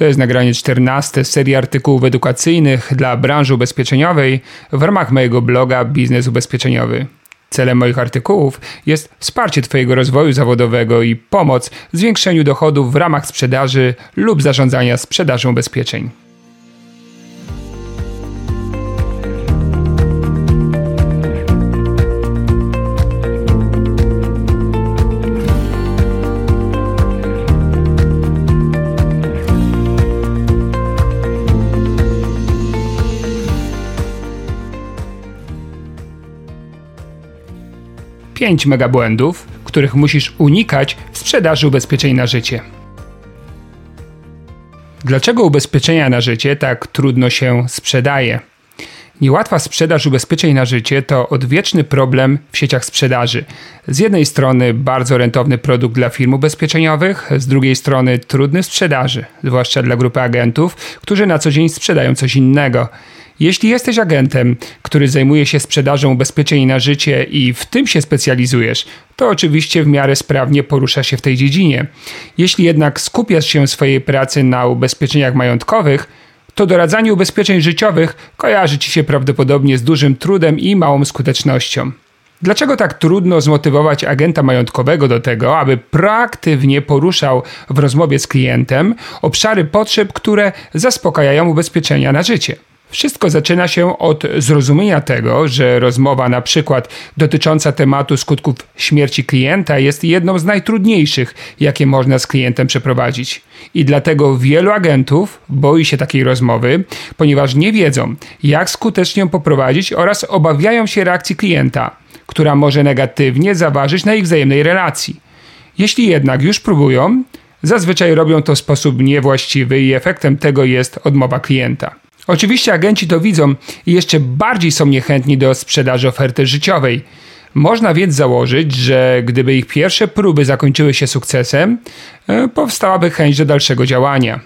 To jest nagranie 14 z serii artykułów edukacyjnych dla branży ubezpieczeniowej w ramach mojego bloga Biznes Ubezpieczeniowy. Celem moich artykułów jest wsparcie Twojego rozwoju zawodowego i pomoc w zwiększeniu dochodów w ramach sprzedaży lub zarządzania sprzedażą ubezpieczeń. 5 megabłędów, których musisz unikać w sprzedaży ubezpieczeń na życie. Dlaczego ubezpieczenia na życie tak trudno się sprzedaje? Niełatwa sprzedaż ubezpieczeń na życie to odwieczny problem w sieciach sprzedaży. Z jednej strony bardzo rentowny produkt dla firm ubezpieczeniowych, z drugiej strony trudny w sprzedaży, zwłaszcza dla grupy agentów, którzy na co dzień sprzedają coś innego. Jeśli jesteś agentem, który zajmuje się sprzedażą ubezpieczeń na życie i w tym się specjalizujesz, to oczywiście w miarę sprawnie porusza się w tej dziedzinie. Jeśli jednak skupiasz się swojej pracy na ubezpieczeniach majątkowych, to doradzanie ubezpieczeń życiowych kojarzy ci się prawdopodobnie z dużym trudem i małą skutecznością. Dlaczego tak trudno zmotywować agenta majątkowego do tego, aby proaktywnie poruszał w rozmowie z klientem obszary potrzeb, które zaspokajają ubezpieczenia na życie? Wszystko zaczyna się od zrozumienia tego, że rozmowa na przykład dotycząca tematu skutków śmierci klienta jest jedną z najtrudniejszych, jakie można z klientem przeprowadzić. I dlatego wielu agentów boi się takiej rozmowy, ponieważ nie wiedzą, jak skutecznie ją poprowadzić oraz obawiają się reakcji klienta, która może negatywnie zaważyć na ich wzajemnej relacji. Jeśli jednak już próbują, zazwyczaj robią to w sposób niewłaściwy i efektem tego jest odmowa klienta. Oczywiście agenci to widzą i jeszcze bardziej są niechętni do sprzedaży oferty życiowej. Można więc założyć, że gdyby ich pierwsze próby zakończyły się sukcesem, e, powstałaby chęć do dalszego działania.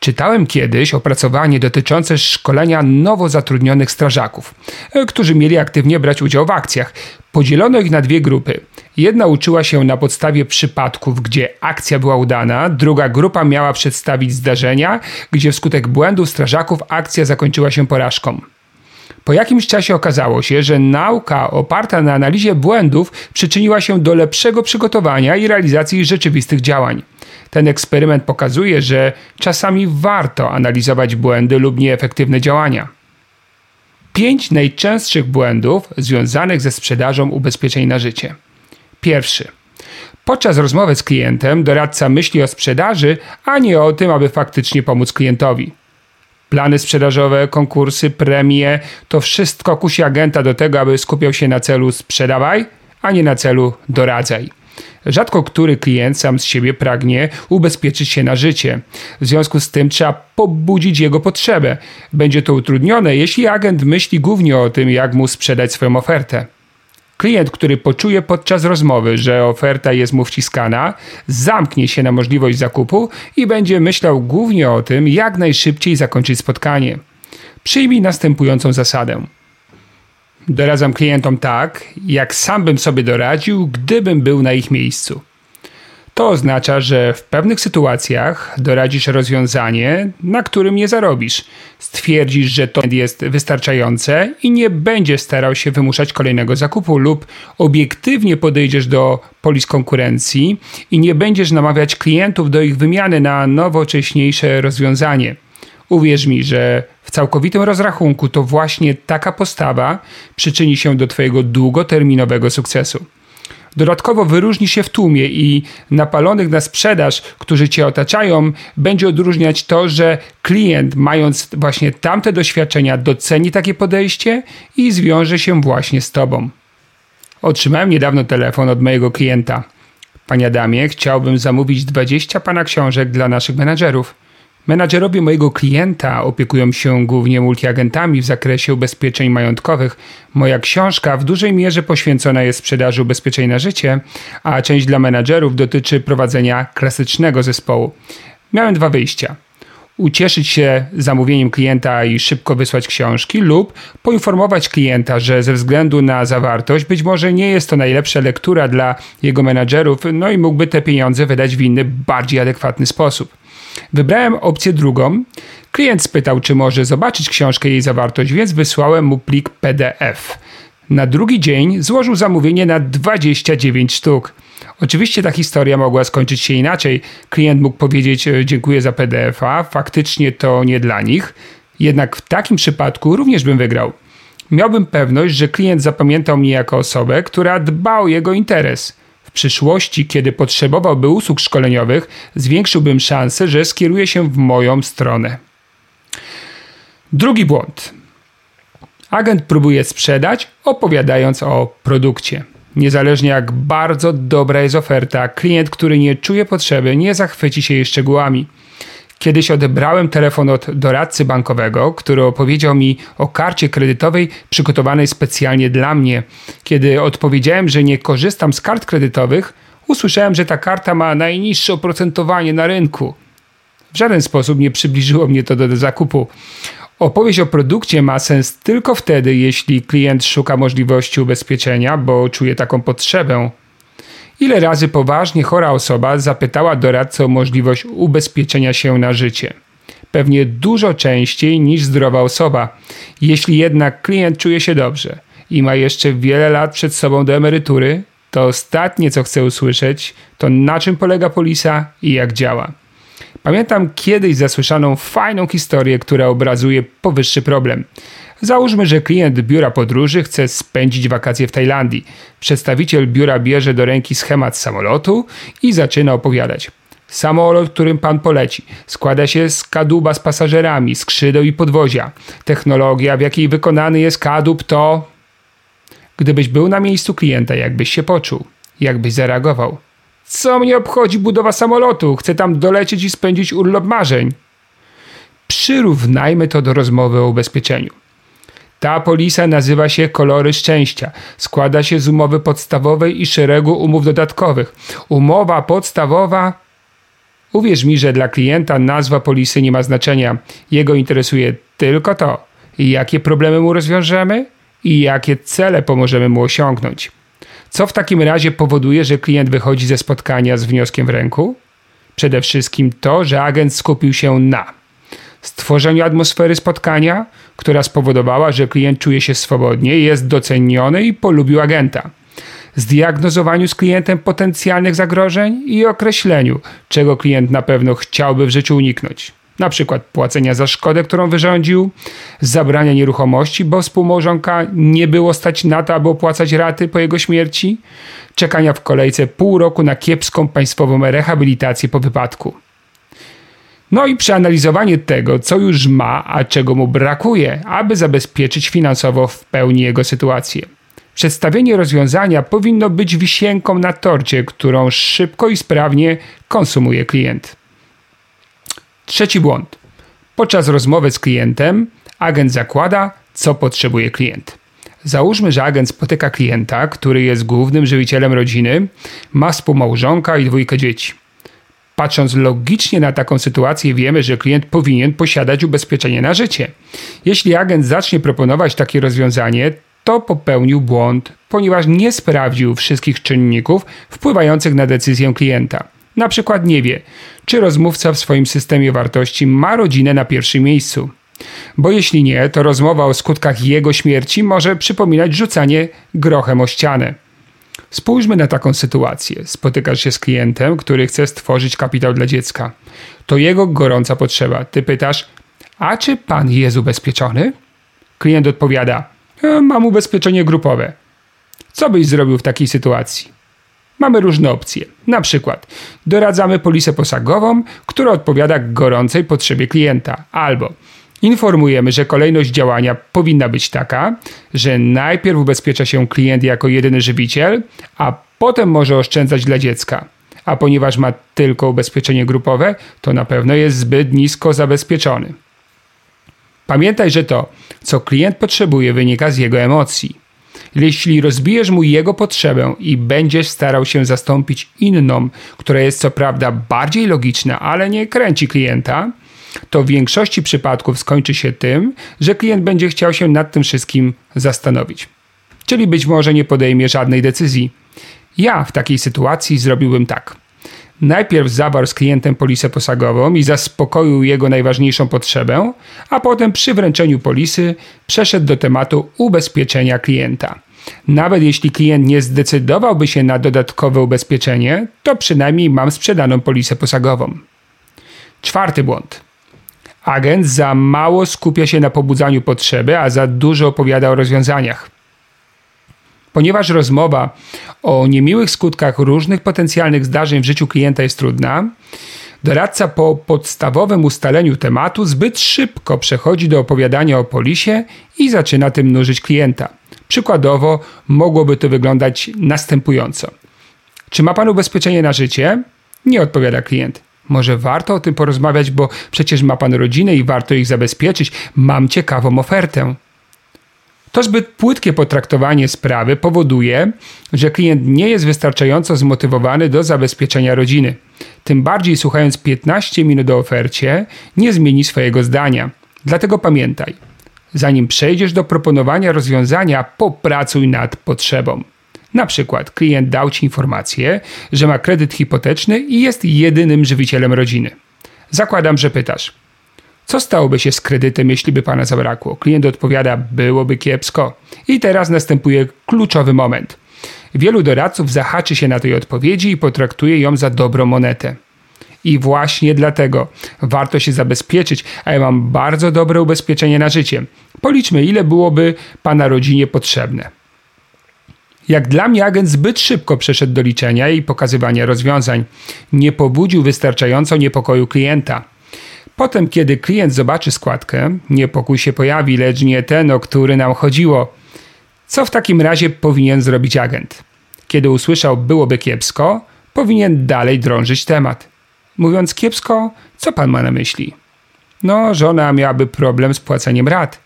Czytałem kiedyś opracowanie dotyczące szkolenia nowo zatrudnionych strażaków, e, którzy mieli aktywnie brać udział w akcjach. Podzielono ich na dwie grupy. Jedna uczyła się na podstawie przypadków, gdzie akcja była udana, druga grupa miała przedstawić zdarzenia, gdzie wskutek błędów strażaków akcja zakończyła się porażką. Po jakimś czasie okazało się, że nauka oparta na analizie błędów przyczyniła się do lepszego przygotowania i realizacji rzeczywistych działań. Ten eksperyment pokazuje, że czasami warto analizować błędy lub nieefektywne działania. Pięć najczęstszych błędów związanych ze sprzedażą ubezpieczeń na życie. Pierwszy. Podczas rozmowy z klientem doradca myśli o sprzedaży, a nie o tym, aby faktycznie pomóc klientowi. Plany sprzedażowe, konkursy, premie to wszystko kusi agenta do tego, aby skupiał się na celu sprzedawaj, a nie na celu doradzaj. Rzadko który klient sam z siebie pragnie ubezpieczyć się na życie. W związku z tym trzeba pobudzić jego potrzebę. Będzie to utrudnione, jeśli agent myśli głównie o tym, jak mu sprzedać swoją ofertę. Klient, który poczuje podczas rozmowy, że oferta jest mu wciskana, zamknie się na możliwość zakupu i będzie myślał głównie o tym, jak najszybciej zakończyć spotkanie. Przyjmij następującą zasadę. Doradzam klientom tak, jak sam bym sobie doradził, gdybym był na ich miejscu. To oznacza, że w pewnych sytuacjach doradzisz rozwiązanie, na którym nie zarobisz. Stwierdzisz, że to jest wystarczające i nie będziesz starał się wymuszać kolejnego zakupu, lub obiektywnie podejdziesz do polis konkurencji i nie będziesz namawiać klientów do ich wymiany na nowocześniejsze rozwiązanie. Uwierz mi, że w całkowitym rozrachunku to właśnie taka postawa przyczyni się do Twojego długoterminowego sukcesu. Dodatkowo wyróżni się w tłumie i napalonych na sprzedaż, którzy cię otaczają, będzie odróżniać to, że klient, mając właśnie tamte doświadczenia, doceni takie podejście i zwiąże się właśnie z tobą. Otrzymałem niedawno telefon od mojego klienta. Panie Adamie, chciałbym zamówić 20 pana książek dla naszych menadżerów. Menadżerowie mojego klienta opiekują się głównie multiagentami w zakresie ubezpieczeń majątkowych. Moja książka w dużej mierze poświęcona jest sprzedaży ubezpieczeń na życie, a część dla menadżerów dotyczy prowadzenia klasycznego zespołu. Miałem dwa wyjścia ucieszyć się zamówieniem klienta i szybko wysłać książki, lub poinformować klienta, że ze względu na zawartość być może nie jest to najlepsza lektura dla jego menadżerów, no i mógłby te pieniądze wydać w inny, bardziej adekwatny sposób. Wybrałem opcję drugą. Klient spytał, czy może zobaczyć książkę i jej zawartość, więc wysłałem mu plik PDF. Na drugi dzień złożył zamówienie na 29 sztuk. Oczywiście ta historia mogła skończyć się inaczej. Klient mógł powiedzieć e, dziękuję za PDF-a, faktycznie to nie dla nich. Jednak w takim przypadku również bym wygrał. Miałbym pewność, że klient zapamiętał mnie jako osobę, która dba o jego interes. Przyszłości, kiedy potrzebowałby usług szkoleniowych, zwiększyłbym szansę, że skieruje się w moją stronę. Drugi błąd. Agent próbuje sprzedać, opowiadając o produkcie. Niezależnie jak bardzo dobra jest oferta, klient, który nie czuje potrzeby, nie zachwyci się jej szczegółami. Kiedyś odebrałem telefon od doradcy bankowego, który opowiedział mi o karcie kredytowej przygotowanej specjalnie dla mnie. Kiedy odpowiedziałem, że nie korzystam z kart kredytowych, usłyszałem, że ta karta ma najniższe oprocentowanie na rynku. W żaden sposób nie przybliżyło mnie to do zakupu. Opowieść o produkcie ma sens tylko wtedy, jeśli klient szuka możliwości ubezpieczenia, bo czuje taką potrzebę. Ile razy poważnie chora osoba zapytała doradcę o możliwość ubezpieczenia się na życie? Pewnie dużo częściej niż zdrowa osoba. Jeśli jednak klient czuje się dobrze i ma jeszcze wiele lat przed sobą do emerytury, to ostatnie co chce usłyszeć to na czym polega polisa i jak działa. Pamiętam kiedyś zasłyszaną fajną historię, która obrazuje powyższy problem. Załóżmy, że klient biura podróży chce spędzić wakacje w Tajlandii. Przedstawiciel biura bierze do ręki schemat samolotu i zaczyna opowiadać. Samolot, którym pan poleci, składa się z kadłuba z pasażerami, skrzydeł i podwozia. Technologia, w jakiej wykonany jest kadłub, to. Gdybyś był na miejscu klienta, jakbyś się poczuł, jakbyś zareagował. Co mnie obchodzi budowa samolotu? Chcę tam dolecieć i spędzić urlop marzeń. Przyrównajmy to do rozmowy o ubezpieczeniu. Ta polisa nazywa się Kolory Szczęścia. Składa się z umowy podstawowej i szeregu umów dodatkowych. Umowa podstawowa. Uwierz mi, że dla klienta nazwa polisy nie ma znaczenia. Jego interesuje tylko to, jakie problemy mu rozwiążemy i jakie cele pomożemy mu osiągnąć. Co w takim razie powoduje, że klient wychodzi ze spotkania z wnioskiem w ręku? Przede wszystkim to, że agent skupił się na stworzeniu atmosfery spotkania, która spowodowała, że klient czuje się swobodnie, jest doceniony i polubił agenta. Zdiagnozowaniu z klientem potencjalnych zagrożeń i określeniu, czego klient na pewno chciałby w życiu uniknąć na przykład płacenia za szkodę, którą wyrządził, zabrania nieruchomości, bo współmałżonka nie było stać na to, aby opłacać raty po jego śmierci, czekania w kolejce pół roku na kiepską państwową rehabilitację po wypadku. No i przeanalizowanie tego, co już ma, a czego mu brakuje, aby zabezpieczyć finansowo w pełni jego sytuację. Przedstawienie rozwiązania powinno być wisienką na torcie, którą szybko i sprawnie konsumuje klient. Trzeci błąd. Podczas rozmowy z klientem agent zakłada, co potrzebuje klient. Załóżmy, że agent spotyka klienta, który jest głównym żywicielem rodziny, ma współmałżonka i dwójkę dzieci. Patrząc logicznie na taką sytuację, wiemy, że klient powinien posiadać ubezpieczenie na życie. Jeśli agent zacznie proponować takie rozwiązanie, to popełnił błąd, ponieważ nie sprawdził wszystkich czynników wpływających na decyzję klienta. Na przykład nie wie, czy rozmówca w swoim systemie wartości ma rodzinę na pierwszym miejscu. Bo jeśli nie, to rozmowa o skutkach jego śmierci może przypominać rzucanie grochem o ścianę. Spójrzmy na taką sytuację. Spotykasz się z klientem, który chce stworzyć kapitał dla dziecka. To jego gorąca potrzeba. Ty pytasz, a czy pan jest ubezpieczony? Klient odpowiada, e, mam ubezpieczenie grupowe. Co byś zrobił w takiej sytuacji? Mamy różne opcje. Na przykład doradzamy polisę posagową, która odpowiada gorącej potrzebie klienta, albo informujemy, że kolejność działania powinna być taka, że najpierw ubezpiecza się klient jako jedyny żywiciel, a potem może oszczędzać dla dziecka. A ponieważ ma tylko ubezpieczenie grupowe, to na pewno jest zbyt nisko zabezpieczony. Pamiętaj, że to, co klient potrzebuje, wynika z jego emocji. Jeśli rozbijesz mu jego potrzebę i będziesz starał się zastąpić inną, która jest co prawda bardziej logiczna, ale nie kręci klienta, to w większości przypadków skończy się tym, że klient będzie chciał się nad tym wszystkim zastanowić. Czyli być może nie podejmie żadnej decyzji. Ja w takiej sytuacji zrobiłbym tak. najpierw zawarł z klientem polisę posagową i zaspokoił jego najważniejszą potrzebę, a potem przy wręczeniu polisy przeszedł do tematu ubezpieczenia klienta. Nawet jeśli klient nie zdecydowałby się na dodatkowe ubezpieczenie, to przynajmniej mam sprzedaną polisę posagową. Czwarty błąd. Agent za mało skupia się na pobudzaniu potrzeby, a za dużo opowiada o rozwiązaniach. Ponieważ rozmowa o niemiłych skutkach różnych potencjalnych zdarzeń w życiu klienta jest trudna, doradca po podstawowym ustaleniu tematu zbyt szybko przechodzi do opowiadania o polisie i zaczyna tym nużyć klienta. Przykładowo mogłoby to wyglądać następująco. Czy ma pan ubezpieczenie na życie? Nie odpowiada klient. Może warto o tym porozmawiać, bo przecież ma pan rodzinę i warto ich zabezpieczyć. Mam ciekawą ofertę. To zbyt płytkie potraktowanie sprawy powoduje, że klient nie jest wystarczająco zmotywowany do zabezpieczenia rodziny. Tym bardziej słuchając 15 minut o ofercie, nie zmieni swojego zdania. Dlatego pamiętaj, zanim przejdziesz do proponowania rozwiązania, popracuj nad potrzebą. Na przykład klient dał Ci informację, że ma kredyt hipoteczny i jest jedynym żywicielem rodziny. Zakładam, że pytasz, co stałoby się z kredytem, jeśli by pana zabrakło? Klient odpowiada, byłoby kiepsko. I teraz następuje kluczowy moment. Wielu doradców zahaczy się na tej odpowiedzi i potraktuje ją za dobrą monetę. I właśnie dlatego warto się zabezpieczyć, a ja mam bardzo dobre ubezpieczenie na życie. Policzmy, ile byłoby pana rodzinie potrzebne. Jak dla mnie agent zbyt szybko przeszedł do liczenia i pokazywania rozwiązań. Nie pobudził wystarczająco niepokoju klienta. Potem, kiedy klient zobaczy składkę, niepokój się pojawi, lecz nie ten, o który nam chodziło. Co w takim razie powinien zrobić agent? Kiedy usłyszał byłoby kiepsko, powinien dalej drążyć temat. Mówiąc kiepsko, co pan ma na myśli? No, żona miałaby problem z płaceniem rat.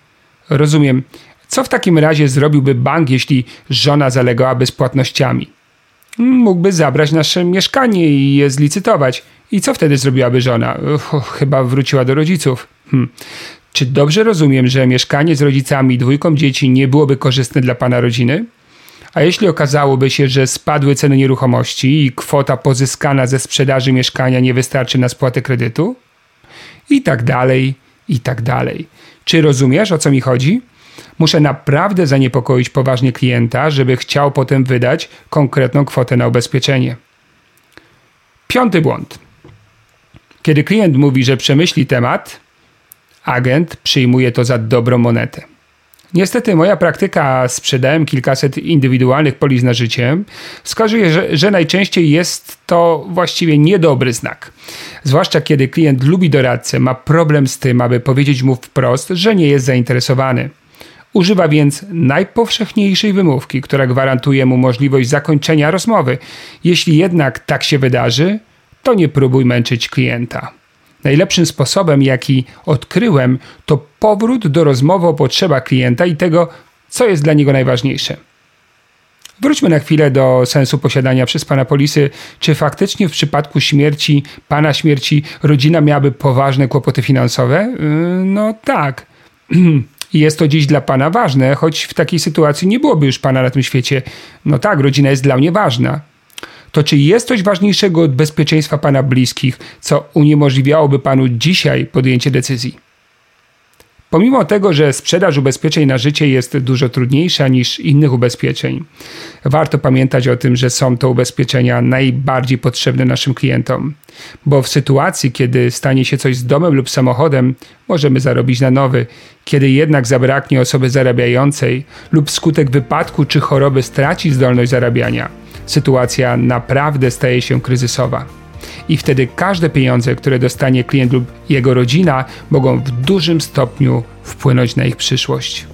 Rozumiem. Co w takim razie zrobiłby bank, jeśli żona zalegałaby z płatnościami? Mógłby zabrać nasze mieszkanie i je zlicytować. I co wtedy zrobiłaby żona? Uff, chyba wróciła do rodziców. Hm. Czy dobrze rozumiem, że mieszkanie z rodzicami i dwójką dzieci nie byłoby korzystne dla pana rodziny? A jeśli okazałoby się, że spadły ceny nieruchomości i kwota pozyskana ze sprzedaży mieszkania nie wystarczy na spłatę kredytu? I tak dalej, i tak dalej. Czy rozumiesz, o co mi chodzi? Muszę naprawdę zaniepokoić poważnie klienta, żeby chciał potem wydać konkretną kwotę na ubezpieczenie. Piąty błąd. Kiedy klient mówi, że przemyśli temat, agent przyjmuje to za dobrą monetę. Niestety moja praktyka, sprzedałem kilkaset indywidualnych polis na życie, wskazuje, że, że najczęściej jest to właściwie niedobry znak. Zwłaszcza kiedy klient lubi doradcę, ma problem z tym, aby powiedzieć mu wprost, że nie jest zainteresowany. Używa więc najpowszechniejszej wymówki, która gwarantuje mu możliwość zakończenia rozmowy. Jeśli jednak tak się wydarzy, to nie próbuj męczyć klienta. Najlepszym sposobem, jaki odkryłem, to powrót do rozmowy o potrzebach klienta i tego, co jest dla niego najważniejsze. Wróćmy na chwilę do sensu posiadania przez pana polisy. Czy faktycznie w przypadku śmierci, pana śmierci, rodzina miałaby poważne kłopoty finansowe? Yy, no tak. I jest to dziś dla pana ważne, choć w takiej sytuacji nie byłoby już pana na tym świecie. No tak, rodzina jest dla mnie ważna to czy jest coś ważniejszego od bezpieczeństwa Pana bliskich, co uniemożliwiałoby Panu dzisiaj podjęcie decyzji? Pomimo tego, że sprzedaż ubezpieczeń na życie jest dużo trudniejsza niż innych ubezpieczeń, warto pamiętać o tym, że są to ubezpieczenia najbardziej potrzebne naszym klientom. Bo w sytuacji, kiedy stanie się coś z domem lub samochodem, możemy zarobić na nowy. Kiedy jednak zabraknie osoby zarabiającej lub skutek wypadku czy choroby straci zdolność zarabiania, sytuacja naprawdę staje się kryzysowa. I wtedy każde pieniądze, które dostanie klient lub jego rodzina, mogą w dużym stopniu wpłynąć na ich przyszłość.